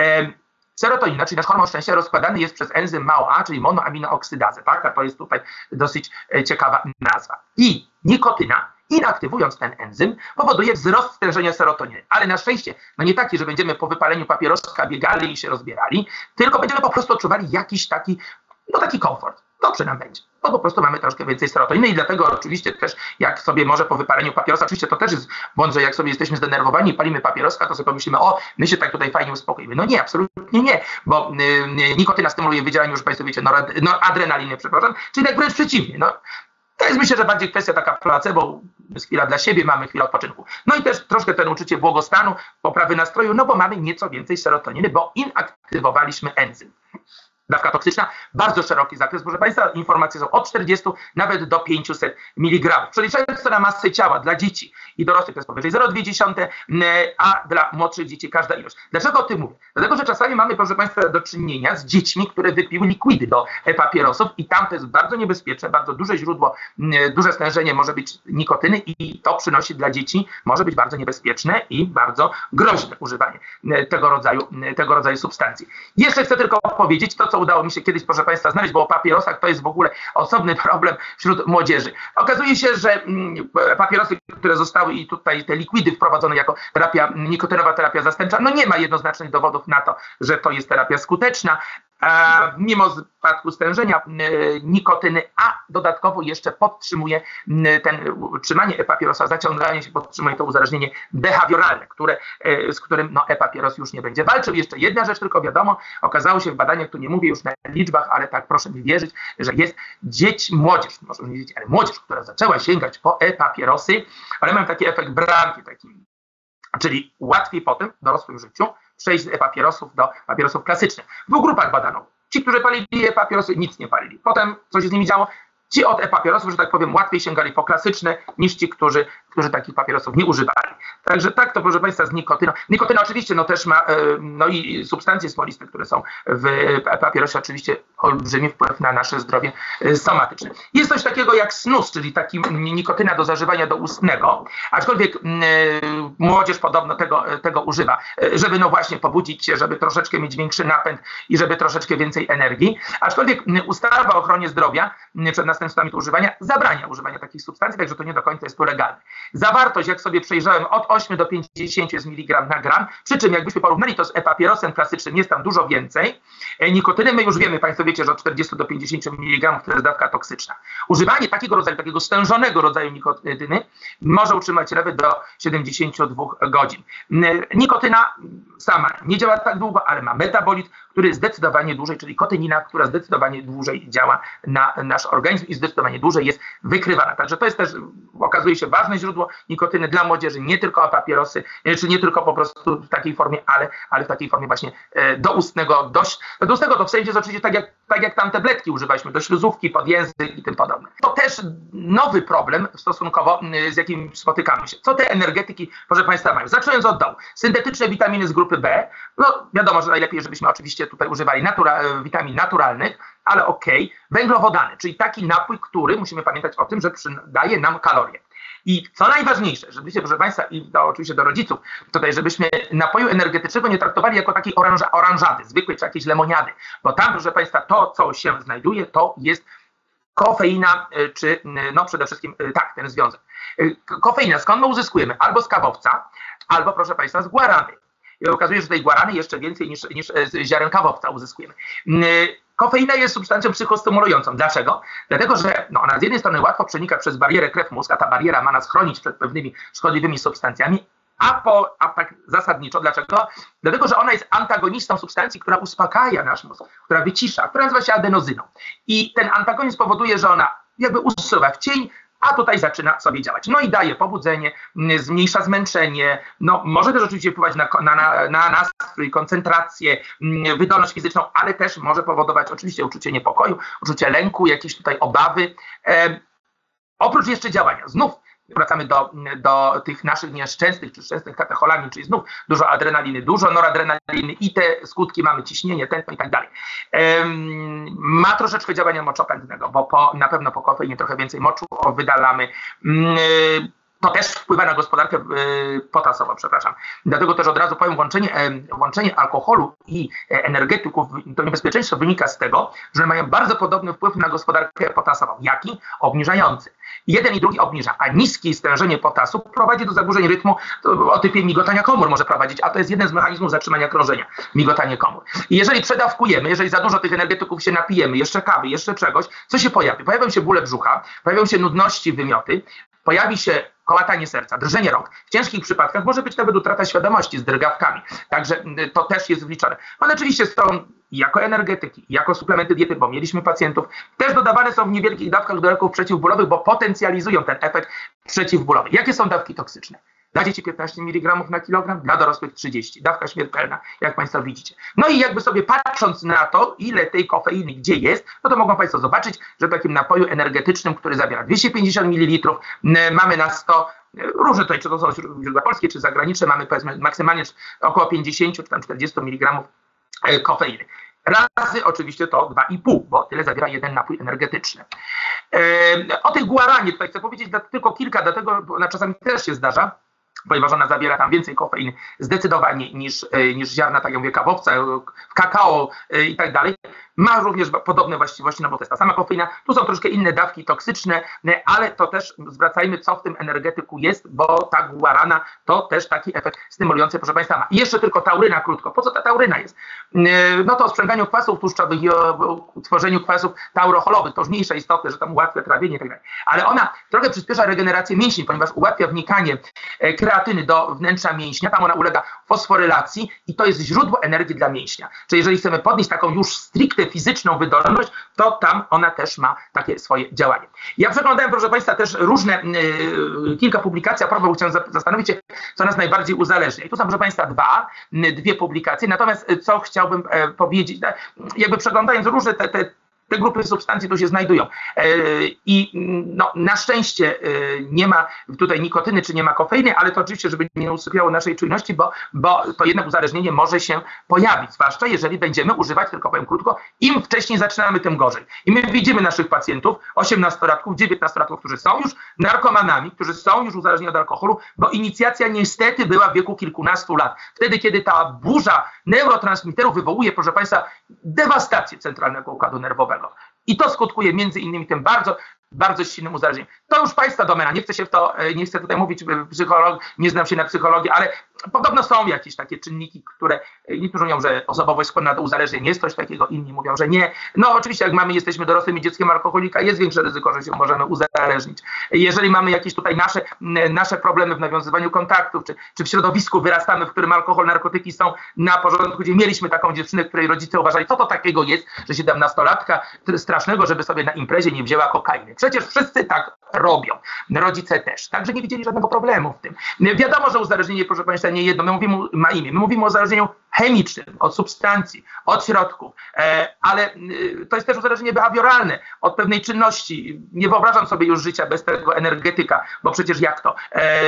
e, serotonina, czyli nasz hormon szczęścia rozkładany jest przez enzym MAOA, czyli monoaminooksydazę, tak? To jest tutaj dosyć e, ciekawa nazwa. I nikotyna inaktywując ten enzym, powoduje wzrost stężenia serotoniny. Ale na szczęście, no nie taki, że będziemy po wypaleniu papieroska biegali i się rozbierali, tylko będziemy po prostu odczuwali jakiś taki, no taki komfort. Dobrze nam będzie bo po prostu mamy troszkę więcej serotoniny i dlatego oczywiście też jak sobie może po wypaleniu papierosa, oczywiście to też jest błąd, że jak sobie jesteśmy zdenerwowani i palimy papieroska, to sobie pomyślimy, o, my się tak tutaj fajnie uspokoimy. No nie, absolutnie nie, bo y, y, nikotyna stymuluje wydzielanie, już Państwo wiecie, norad, no, adrenaliny, przepraszam, czyli tak wręcz przeciwnie. No, to jest myślę, że bardziej kwestia taka placebo, jest chwila dla siebie, mamy chwilę odpoczynku. No i też troszkę ten uczucie błogostanu, poprawy nastroju, no bo mamy nieco więcej serotoniny, bo inaktywowaliśmy enzym dawka toksyczna, bardzo szeroki zakres. Proszę Państwa, informacje są od 40 nawet do 500 mg. Przeliczając to na masę ciała dla dzieci i dorosłych to jest powyżej 0,2, a dla młodszych dzieci każda ilość. Dlaczego o tym mówię? Dlatego, że czasami mamy, proszę Państwa, do czynienia z dziećmi, które wypiły likwidy do papierosów i tam to jest bardzo niebezpieczne, bardzo duże źródło, duże stężenie może być nikotyny i to przynosi dla dzieci, może być bardzo niebezpieczne i bardzo groźne używanie tego rodzaju, tego rodzaju substancji. Jeszcze chcę tylko powiedzieć to, co co udało mi się kiedyś, proszę Państwa, znaleźć, bo o papierosach to jest w ogóle osobny <laughs> problem wśród młodzieży. Okazuje się, że mm, papierosy, które zostały i tutaj te likwidy wprowadzone jako terapia, nikotynowa terapia zastępcza, no nie ma jednoznacznych dowodów na to, że to jest terapia skuteczna mimo spadku stężenia nikotyny, a dodatkowo jeszcze podtrzymuje ten utrzymanie e-papierosa, zaciąganie się podtrzymuje to uzależnienie behawioralne, które, e, z którym no, e-papieros już nie będzie walczył. Jeszcze jedna rzecz tylko wiadomo, okazało się w badaniach, tu nie mówię już na liczbach, ale tak proszę mi wierzyć, że jest dzieć, młodzież, może nie dzieci, ale młodzież, która zaczęła sięgać po e-papierosy, ale mam taki efekt bramki, taki, czyli łatwiej potem w dorosłym życiu przejść z papierosów do papierosów klasycznych. W dwóch grupach badano. Ci, którzy palili papierosy, nic nie palili. Potem, co się z nimi działo? Ci od e-papierosów, że tak powiem, łatwiej sięgali po klasyczne niż ci, którzy, którzy takich papierosów nie używali. Także tak to, proszę Państwa, z nikotyną. Nikotyna oczywiście no, też ma, e, no i substancje smoliste, które są w papierosie, oczywiście olbrzymi wpływ na nasze zdrowie e, somatyczne. Jest coś takiego jak snus, czyli taki nikotyna do zażywania do ustnego, aczkolwiek e, młodzież podobno tego, tego używa, żeby no właśnie pobudzić się, żeby troszeczkę mieć większy napęd i żeby troszeczkę więcej energii. Aczkolwiek ustawa o ochronie zdrowia przed następstwami używania zabrania używania takich substancji, także to nie do końca jest tu legalne. Zawartość, jak sobie przejrzałem, od 8 do 50 jest miligram na gram, przy czym jakbyśmy porównali to z e-papierosem klasycznym, jest tam dużo więcej. E, nikotyny my już wiemy, Państwo wiecie, że od 40 do 50 mg to jest dawka toksyczna. Używanie takiego rodzaju, takiego stężonego rodzaju nikotyny może utrzymać nawet do 72 godzin. Nikotyna sama nie działa tak długo, ale ma metabolit, który zdecydowanie dłużej, czyli kotynina, która zdecydowanie dłużej działa na nasz organizm i zdecydowanie dłużej jest wykrywana. Także to jest też, okazuje się, ważne źródło nikotyny dla młodzieży, nie tylko papierosy, e, czy nie tylko po prostu w takiej formie, ale, ale w takiej formie właśnie e, doustnego, dość, doustnego to w sensie jest oczywiście tak jak, tak jak tam tabletki używaliśmy, do śluzówki, pod język i tym podobne. To też nowy problem stosunkowo, z jakim spotykamy się. Co te energetyki, proszę Państwa, mają? Zaczynając od dołu. Syntetyczne witaminy z grupy B, no wiadomo, że najlepiej, żebyśmy oczywiście tutaj używali natura, witamin naturalnych, ale okej. Okay. Węglowodany, czyli taki napój, który, musimy pamiętać o tym, że daje nam kalorie. I co najważniejsze, żebyście, proszę Państwa, i do, oczywiście do rodziców, tutaj, żebyśmy napoju energetycznego nie traktowali jako takiej oranża, oranżady, zwykłej czy jakiejś lemoniady, bo tam, proszę Państwa, to, co się znajduje, to jest kofeina, y, czy no przede wszystkim y, tak, ten związek. Kofeina, skąd my uzyskujemy? Albo z kawowca, albo proszę Państwa z guarany. I okazuje się, że tej guarany jeszcze więcej niż, niż z ziaren kawowca uzyskujemy. Kofeina jest substancją psychostymulującą. Dlaczego? Dlatego, że no, ona z jednej strony łatwo przenika przez barierę krew-mózg, a ta bariera ma nas chronić przed pewnymi szkodliwymi substancjami, a, po, a tak zasadniczo dlaczego? Dlatego, że ona jest antagonistą substancji, która uspokaja nasz mózg, która wycisza, która nazywa się adenozyną. I ten antagonizm powoduje, że ona jakby usuwa w cień, a tutaj zaczyna sobie działać. No i daje pobudzenie, zmniejsza zmęczenie, no może też oczywiście wpływać na, na, na nastrój, koncentrację, wydolność fizyczną, ale też może powodować oczywiście uczucie niepokoju, uczucie lęku, jakieś tutaj obawy. E, oprócz jeszcze działania, znów wracamy do, do tych naszych nieszczęsnych czy szczęsnych katecholami, czyli znów dużo adrenaliny, dużo noradrenaliny i te skutki mamy ciśnienie, tętno i tak dalej. ma troszeczkę działania moczopędnego, bo po, na pewno po kofeinie trochę więcej moczu wydalamy to też wpływa na gospodarkę y, potasową, przepraszam. Dlatego też od razu powiem, łączenie, łączenie alkoholu i e, energetyków, to niebezpieczeństwo wynika z tego, że mają bardzo podobny wpływ na gospodarkę potasową. Jaki? Obniżający. Jeden i drugi obniża, a niskie stężenie potasu prowadzi do zaburzeń rytmu o typie migotania komór może prowadzić, a to jest jeden z mechanizmów zatrzymania krążenia, migotanie komór. I jeżeli przedawkujemy, jeżeli za dużo tych energetyków się napijemy, jeszcze kawy, jeszcze czegoś, co się pojawi? Pojawią się bóle brzucha, pojawią się nudności, wymioty, pojawi się kołatanie serca, drżenie rąk. W ciężkich przypadkach może być nawet utrata świadomości z drgawkami. Także to też jest wliczone. One oczywiście są jako energetyki, jako suplementy diety, bo mieliśmy pacjentów, też dodawane są w niewielkich dawkach do leków przeciwbólowych, bo potencjalizują ten efekt przeciwbólowy. Jakie są dawki toksyczne? Dla dzieci 15 mg na kilogram, dla dorosłych 30. Dawka śmiertelna, jak Państwo widzicie. No i jakby sobie patrząc na to, ile tej kofeiny gdzie jest, no to mogą Państwo zobaczyć, że w takim napoju energetycznym, który zawiera 250 ml, mamy na 100 różne tutaj, czy to są źródła polskie, czy zagraniczne, mamy powiedzmy maksymalnie około 50 czy tam 40 mg kofeiny. Razy oczywiście to 2,5, bo tyle zawiera jeden napój energetyczny. O tych guaranie tutaj chcę powiedzieć tylko kilka, dlatego ona czasami też się zdarza, ponieważ ona zawiera tam więcej kofeiny zdecydowanie niż, e, niż ziarna, tak jak mówię, kawowca, kakao e, i tak dalej. Ma również podobne właściwości, no bo to jest ta sama kofeina. Tu są troszkę inne dawki toksyczne, e, ale to też zwracajmy, co w tym energetyku jest, bo ta guarana to też taki efekt stymulujący, proszę Państwa. I jeszcze tylko tauryna krótko. Po co ta tauryna jest? No to o sprzęganiu kwasów tłuszczowych i o tworzeniu kwasów taurocholowych. To już mniejsze istoty, że tam ułatwia trawienie i tak dalej. Ale ona trochę przyspiesza regenerację mięśni, ponieważ ułatwia wnikanie kreatyny kreatyny do wnętrza mięśnia, tam ona ulega fosforylacji i to jest źródło energii dla mięśnia. Czyli jeżeli chcemy podnieść taką już stricte fizyczną wydolność, to tam ona też ma takie swoje działanie. Ja przeglądałem, proszę Państwa, też różne, yy, kilka publikacji, a propos chciałem zastanowić się, co nas najbardziej uzależnia. I tu są, proszę Państwa, dwa, dwie publikacje. Natomiast co chciałbym e, powiedzieć, jakby przeglądając różne te, te te grupy substancji tu się znajdują. E, I no, na szczęście e, nie ma tutaj nikotyny czy nie ma kofeiny, ale to oczywiście, żeby nie usypiało naszej czujności, bo, bo to jednak uzależnienie może się pojawić, zwłaszcza jeżeli będziemy używać, tylko powiem krótko, im wcześniej zaczynamy, tym gorzej. I my widzimy naszych pacjentów, 18-latków, 19-latków, którzy są już narkomanami, którzy są już uzależnieni od alkoholu, bo inicjacja niestety była w wieku kilkunastu lat. Wtedy, kiedy ta burza neurotransmiterów wywołuje, proszę Państwa, dewastację centralnego układu nerwowego. I to skutkuje między innymi tym bardzo bardzo silnym uzależnieniem. To już Państwa domena, nie chcę się w to, e, nie chcę tutaj mówić e, psycholog, nie znam się na psychologii, ale podobno są jakieś takie czynniki, które e, niektórzy mówią, że osobowość skłonna do uzależnień jest coś takiego, inni mówią, że nie. No oczywiście jak mamy, jesteśmy dorosłym dzieckiem alkoholika, jest większe ryzyko, że się możemy uzależnić. Jeżeli mamy jakieś tutaj nasze, nasze problemy w nawiązywaniu kontaktów, czy, czy w środowisku wyrastamy, w którym alkohol, narkotyki są na porządku, gdzie mieliśmy taką dziewczynę, której rodzice uważali, co to takiego jest, że 17-latka strasznego, żeby sobie na imprezie nie wzięła kokainy. Przecież wszyscy tak robią. Rodzice też. Także nie widzieli żadnego problemu w tym. Wiadomo, że uzależnienie, proszę Państwa, Państwa nie jedno, my mówimy, ma imię, my mówimy o uzależnieniu chemicznym, od substancji, od środków, e, ale y, to jest też uzależnienie behawioralne od pewnej czynności. Nie wyobrażam sobie już życia bez tego energetyka, bo przecież jak to? E,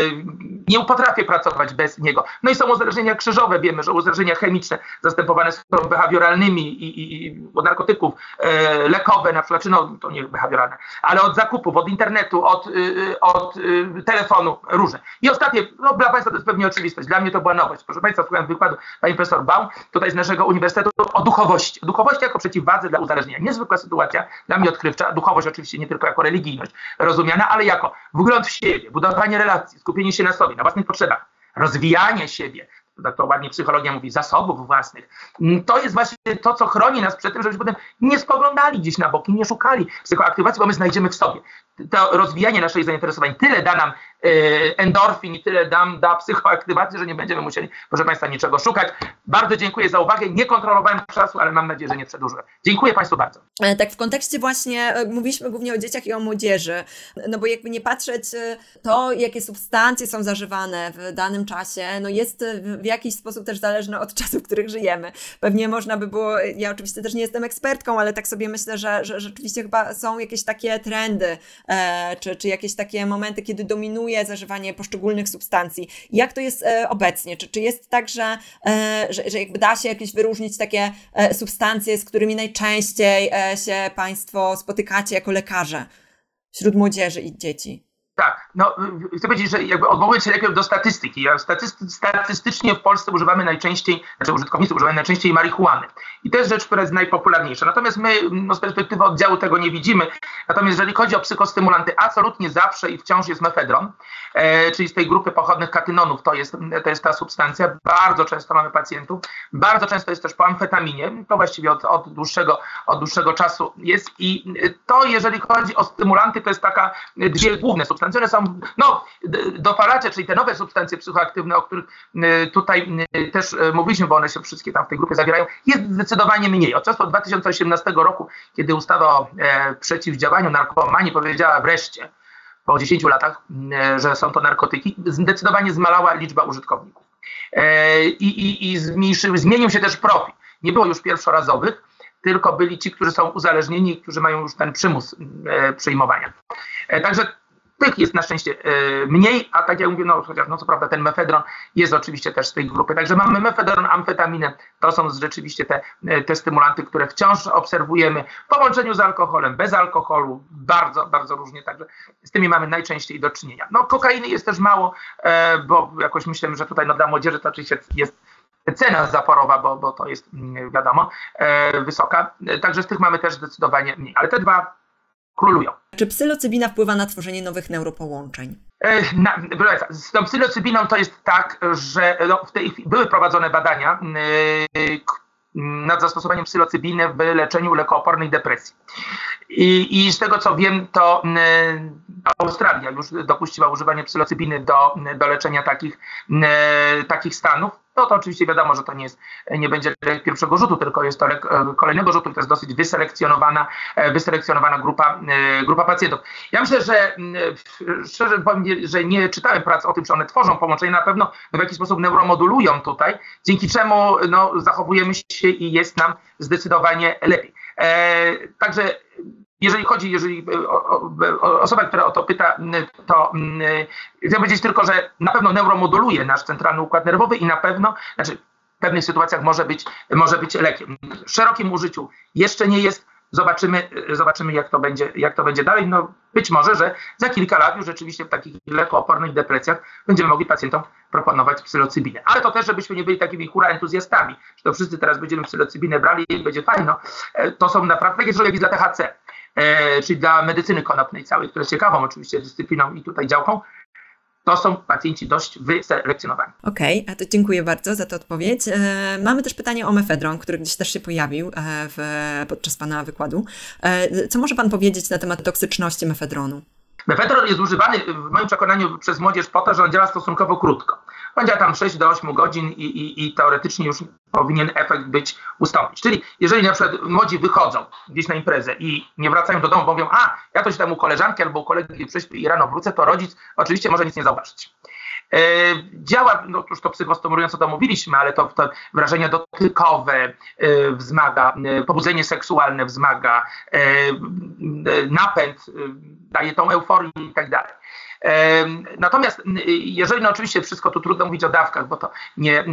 nie potrafię pracować bez niego. No i są uzależnienia krzyżowe, wiemy, że uzależnienia chemiczne zastępowane są behawioralnymi i, i, od narkotyków, e, lekowe na przykład, czy no to nie behawioralne, ale od zakupów, od internetu, od, y, od y, telefonu, różne. I ostatnie, no dla Państwa to jest pewnie oczywistość, dla mnie to była nowość. Proszę Państwa, słuchałem wykładu Pani Profesor Baum, tutaj z naszego uniwersytetu, o duchowości. O duchowości jako przeciwwadze dla uzależnienia. Niezwykła sytuacja, dla mnie odkrywcza. Duchowość oczywiście nie tylko jako religijność rozumiana, ale jako wgląd w siebie, budowanie relacji, skupienie się na sobie, na własnych potrzebach, rozwijanie siebie, tak to ładnie psychologia mówi, zasobów własnych. To jest właśnie to, co chroni nas przed tym, żebyśmy potem nie spoglądali gdzieś na boki, nie szukali psychoaktywacji, bo my znajdziemy w sobie. To rozwijanie naszych zainteresowań tyle da nam E, endorfin i tyle dam, da psychoaktywacji, że nie będziemy musieli, proszę Państwa, niczego szukać. Bardzo dziękuję za uwagę. Nie kontrolowałem czasu, ale mam nadzieję, że nie przedłużyłem. Dziękuję Państwu bardzo. E, tak w kontekście właśnie, e, mówiliśmy głównie o dzieciach i o młodzieży, no bo jakby nie patrzeć, to jakie substancje są zażywane w danym czasie, no jest w jakiś sposób też zależne od czasów, w których żyjemy. Pewnie można by było, ja oczywiście też nie jestem ekspertką, ale tak sobie myślę, że, że rzeczywiście chyba są jakieś takie trendy, czy, czy jakieś takie momenty, kiedy dominują zażywanie poszczególnych substancji. Jak to jest e, obecnie? Czy, czy jest tak, że, e, że, że jakby da się jakieś wyróżnić takie e, substancje, z którymi najczęściej się Państwo spotykacie jako lekarze wśród młodzieży i dzieci? Tak, no chcę powiedzieć, że jakby odwołując się najpierw do statystyki. Staty statystycznie w Polsce używamy najczęściej, znaczy użytkownicy używają najczęściej marihuany. I to jest rzecz, która jest najpopularniejsza. Natomiast my no, z perspektywy oddziału tego nie widzimy. Natomiast jeżeli chodzi o psychostymulanty, absolutnie zawsze i wciąż jest mefedron, czyli z tej grupy pochodnych katynonów, to jest, to jest ta substancja. Bardzo często mamy pacjentów. Bardzo często jest też po amfetaminie. To właściwie od, od, dłuższego, od dłuższego czasu jest. I to, jeżeli chodzi o stymulanty, to jest taka dwie główne substancje substancje, są no, dopalacze, czyli te nowe substancje psychoaktywne, o których y, tutaj y, też mówiliśmy, bo one się wszystkie tam w tej grupie zawierają, jest zdecydowanie mniej. Od czasu 2018 roku, kiedy ustawa o e, przeciwdziałaniu narkomanii powiedziała wreszcie, po 10 latach, że są to narkotyki, zdecydowanie zmalała liczba użytkowników. E, I, i, i zmienił się też profil. Nie było już pierwszorazowych, tylko byli ci, którzy są uzależnieni, którzy mają już ten przymus e, przyjmowania. Także tych jest na szczęście e, mniej, a tak jak mówię, no chociaż no co prawda ten mefedron jest oczywiście też z tej grupy. Także mamy mefedron, amfetaminę, to są rzeczywiście te, e, te stymulanty, które wciąż obserwujemy w połączeniu z alkoholem, bez alkoholu, bardzo, bardzo różnie, także z tymi mamy najczęściej do czynienia. No kokainy jest też mało, e, bo jakoś myślę, że tutaj no, dla młodzieży to oczywiście jest cena zaporowa, bo, bo to jest mm, wiadomo wysoka, także z tych mamy też zdecydowanie mniej, ale te dwa królują. Czy psylocybina wpływa na tworzenie nowych neuropołączeń? E, na, z tą psylocybiną to jest tak, że no, w tej były prowadzone badania yy, nad zastosowaniem psylocybiny w leczeniu lekoopornej depresji. I, I, z tego co wiem, to yy, Australia już dopuściła używanie psylocybiny do, do leczenia takich, takich stanów. No to oczywiście wiadomo, że to nie, jest, nie będzie pierwszego rzutu, tylko jest to lek e, kolejnego rzutu, to jest dosyć wyselekcjonowana, e, wyselekcjonowana grupa, e, grupa pacjentów. Ja myślę, że szczerze powiem, że nie czytałem prac o tym, czy one tworzą połączenie, na pewno w jakiś sposób neuromodulują tutaj, dzięki czemu no, zachowujemy się i jest nam zdecydowanie lepiej. Także jeżeli chodzi, jeżeli e, osoba, która o to pyta, to chcę powiedzieć tylko, że na pewno neuromoduluje nasz centralny układ nerwowy i na pewno, znaczy w pewnych sytuacjach może być, może być lekiem. W szerokim użyciu jeszcze nie jest, Zobaczymy, zobaczymy jak, to będzie, jak to będzie dalej. No, być może, że za kilka lat już rzeczywiście w takich lekoopornych depresjach będziemy mogli pacjentom proponować psylocybinę. Ale to też, żebyśmy nie byli takimi hura entuzjastami, że to wszyscy teraz będziemy psylocybinę brali i będzie fajno. E, to są naprawdę takie jak i dla THC, e, czyli dla medycyny konopnej całej, która jest ciekawą oczywiście dyscypliną i tutaj działką, to są pacjenci dość wyselekcjonowani. Okej, okay, to dziękuję bardzo za tę odpowiedź. E, mamy też pytanie o mefedron, który gdzieś też się pojawił e, w, podczas Pana wykładu. E, co może Pan powiedzieć na temat toksyczności mefedronu? Mefedron jest używany w moim przekonaniu przez młodzież po to, że on działa stosunkowo krótko. On działa tam 6 do 8 godzin i, i, i teoretycznie już powinien efekt być ustąpić. Czyli jeżeli na przykład młodzi wychodzą gdzieś na imprezę i nie wracają do domu, bo mówią, a ja to się tam u koleżanki albo u kolegi prześpię i rano wrócę, to rodzic oczywiście może nic nie zauważyć. Działa, no już to psychostymułująco to mówiliśmy, ale to, to wrażenia dotykowe wzmaga, pobudzenie seksualne wzmaga, napęd, daje tą euforię i tak dalej. Natomiast jeżeli, no oczywiście wszystko tu trudno mówić o dawkach, bo to nie,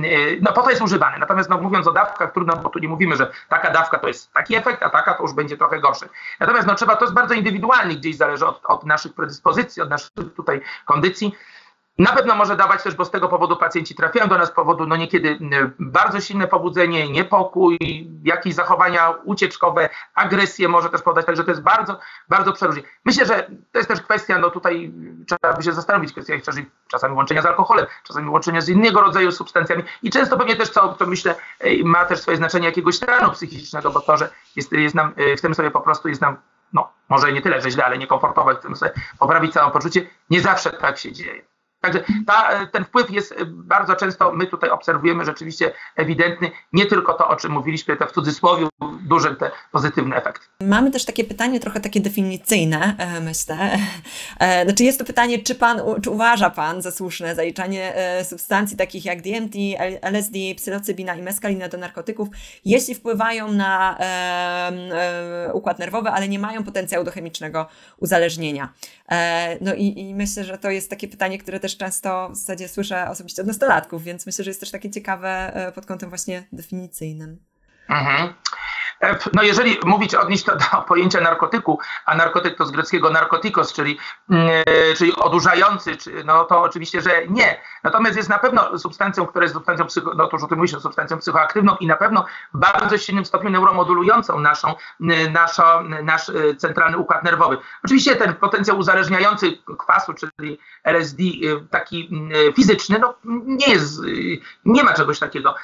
no po to jest używane. Natomiast no, mówiąc o dawkach trudno, bo tu nie mówimy, że taka dawka to jest taki efekt, a taka to już będzie trochę gorszy. Natomiast no trzeba, to jest bardzo indywidualnie, gdzieś zależy od, od naszych predyspozycji, od naszych tutaj kondycji. Na pewno może dawać też, bo z tego powodu pacjenci trafiają do nas z powodu no niekiedy bardzo silne pobudzenie, niepokój, jakieś zachowania ucieczkowe, agresję może też podać, także to jest bardzo, bardzo przeróżnie. Myślę, że to jest też kwestia, no tutaj trzeba by się zastanowić, kwestia czasami łączenia z alkoholem, czasami łączenia z innego rodzaju substancjami i często pewnie też, co, co myślę, ma też swoje znaczenie jakiegoś stanu psychicznego, bo to, że jest, jest nam, chcemy sobie po prostu, jest nam no, może nie tyle, że źle, ale niekomfortowe, chcemy sobie poprawić samopoczucie, nie zawsze tak się dzieje. Także ta, ten wpływ jest bardzo często, my tutaj obserwujemy rzeczywiście ewidentny, nie tylko to, o czym mówiliśmy, te w cudzysłowie duży te pozytywny efekt. Mamy też takie pytanie, trochę takie definicyjne, e, myślę. E, znaczy jest to pytanie, czy pan, czy uważa pan za słuszne zaliczanie e, substancji takich jak DMT, LSD, psylocybina i meskalina do narkotyków, jeśli wpływają na układ nerwowy, ale nie mają potencjału do chemicznego uzależnienia. No i, i myślę, że to jest takie pytanie, które też często w zasadzie słyszę osobiście od nastolatków, więc myślę, że jest też takie ciekawe e, pod kątem właśnie definicyjnym. Mhm. E, no jeżeli mówić, odnieść to do <laughs> pojęcia narkotyku, a narkotyk to z greckiego narkotikos, czyli, mm, e, czyli odurzający, no to oczywiście, że nie. Natomiast jest na pewno substancją, która jest substancją, psycho, no to już o tym mówiliśmy, substancją psychoaktywną i na pewno w bardzo silnym stopniu neuromodulującą naszą, naszą, nasz e, centralny układ nerwowy. Oczywiście ten potencjał uzależniający kwasu, czyli LSD, taki fizyczny, no nie jest, nie ma czegoś takiego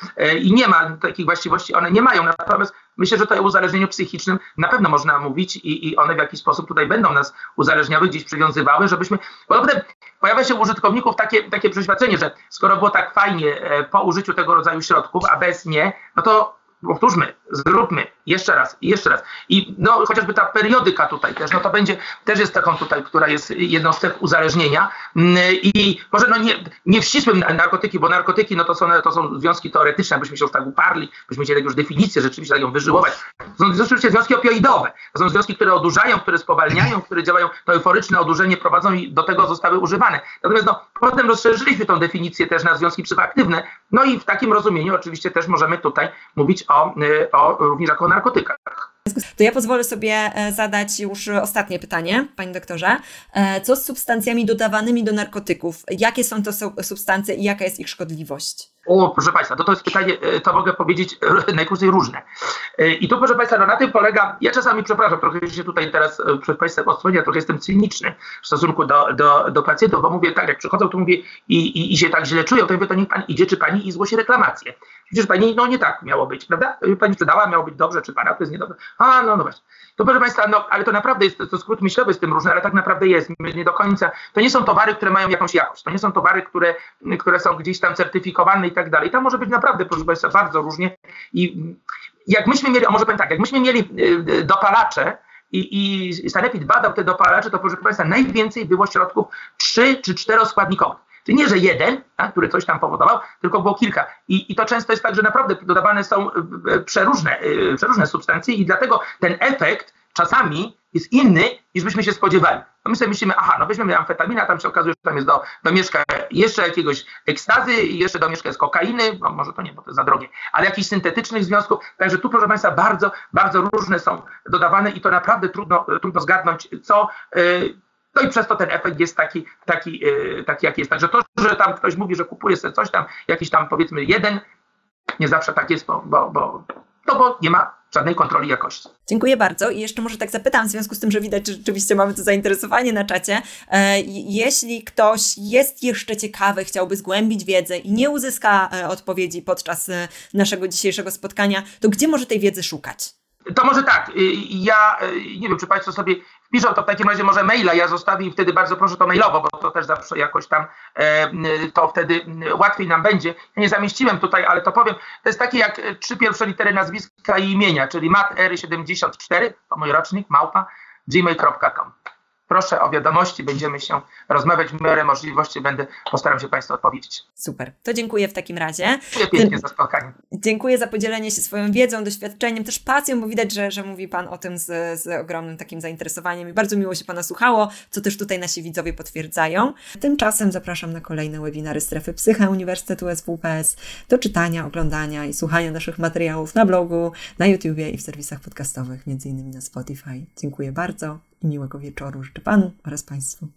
i nie ma takich właściwości, one nie mają. Natomiast Myślę, że tutaj o uzależnieniu psychicznym na pewno można mówić i, i one w jakiś sposób tutaj będą nas uzależniały, gdzieś przywiązywały, żebyśmy. Bo potem pojawia się u użytkowników takie, takie przeświadczenie, że skoro było tak fajnie e, po użyciu tego rodzaju środków, a bez nie, no to powtórzmy, zróbmy jeszcze raz jeszcze raz. I no, chociażby ta periodyka tutaj też, no to będzie, też jest taką tutaj, która jest jedną z cech uzależnienia mm, i może no nie, nie w ścisłym narkotyki, bo narkotyki no to są, to są związki teoretyczne, byśmy się już tak uparli, byśmy chcieli już definicję rzeczywiście tak ją wyżyłować. To są rzeczywiście związki opioidowe. To są związki, które odurzają, które spowalniają, które działają, to euforyczne odurzenie prowadzą i do tego zostały używane. Natomiast no, potem rozszerzyliśmy tą definicję też na związki psychoaktywne, no i w takim rozumieniu oczywiście też możemy tutaj mówić o, y, o również jako narkotykach. To ja pozwolę sobie e, zadać już ostatnie pytanie, panie doktorze. E, co z substancjami dodawanymi do narkotyków? Jakie są to substancje i jaka jest ich szkodliwość? O, proszę Państwa, to, to jest pytanie, e, to mogę powiedzieć najkrócej różne. I tu, proszę Państwa, no na tym polega, ja czasami, przepraszam, trochę się tutaj teraz przed Państwem odsłonię, trochę jestem cyniczny w stosunku do, do, do pacjentów, bo mówię tak, jak przychodzą, to mówię i, i, i się tak źle czują, to mówię, to niech Pan idzie, czy Pani i zgłosi reklamację. Przecież Pani, no nie tak miało być, prawda? Pani sprzedała, miało być dobrze, czy Pana to jest niedobrze. A, no, no właśnie. To proszę Państwa, no, ale to naprawdę jest, to skrót myślowy z tym różny, ale tak naprawdę jest, nie do końca. To nie są towary, które mają jakąś jakość, to nie są towary, które, które są gdzieś tam certyfikowane i tak dalej. Tam może być naprawdę, proszę Państwa, bardzo różnie i jak myśmy mieli, a może powiem tak, jak myśmy mieli y, y, dopalacze, i, i Sanepid badał te dopalacze, to proszę Państwa, najwięcej było środków 3 czy 4 składnikowych. Czyli nie, że jeden, tak, który coś tam powodował, tylko było kilka. I, I to często jest tak, że naprawdę dodawane są e, przeróżne, przeróżne substancje i dlatego ten efekt czasami jest inny, niż byśmy się spodziewali. No my sobie myślimy, aha, no weźmiemy amfetaminę, a tam się okazuje, że tam jest do, domieszka jeszcze jakiegoś ekstazy i jeszcze domieszka jest kokainy, no może to nie, bo to za drogie, ale jakichś syntetycznych związków. Także tu, proszę Państwa, bardzo, bardzo różne są dodawane i to naprawdę trudno, trudno zgadnąć, co... Yy, no i przez to ten efekt jest taki, taki, yy, taki jaki jest. Także to, że tam ktoś mówi, że kupuje sobie coś tam, jakiś tam powiedzmy jeden, nie zawsze tak jest, bo, bo, bo, to bo nie ma żadnej kontroli jakości. Dziękuję bardzo. I jeszcze może tak zapytam, w związku z tym, że widać, że rzeczywiście mamy to zainteresowanie na czacie. E, jeśli ktoś jest jeszcze ciekawy, chciałby zgłębić wiedzę i nie uzyska e, odpowiedzi podczas e, naszego dzisiejszego spotkania, to gdzie może tej wiedzy szukać? To może tak, ja nie wiem, czy Państwo sobie piszą, to w takim razie może maila ja zostawię i wtedy bardzo proszę to mailowo, bo to też zawsze jakoś tam e, to wtedy łatwiej nam będzie. Ja nie zamieściłem tutaj, ale to powiem. To jest takie jak trzy pierwsze litery nazwiska i imienia, czyli mat 74 to mój rocznik, małpa, gmail.com. proszę o wiadomości, będziemy się rozmawiać w miarę możliwości, będę postaram się Państwu odpowiedzieć. Super, to dziękuję w takim razie. Dziękuję pięknie za spotkanie. Dziękuję za podzielenie się swoją wiedzą, doświadczeniem, też pasją, bo widać, że, że mówi Pan o tym z, z ogromnym takim zainteresowaniem i bardzo miło się Pana słuchało, co też tutaj nasi widzowie potwierdzają. Tymczasem zapraszam na kolejne webinary Strefy Psycha Uniwersytetu SWPS do czytania, oglądania i słuchania naszych materiałów na blogu, na YouTubie i w serwisach podcastowych, między innymi na Spotify. Dziękuję bardzo i miłego wieczoru życzę Panu oraz Państwu.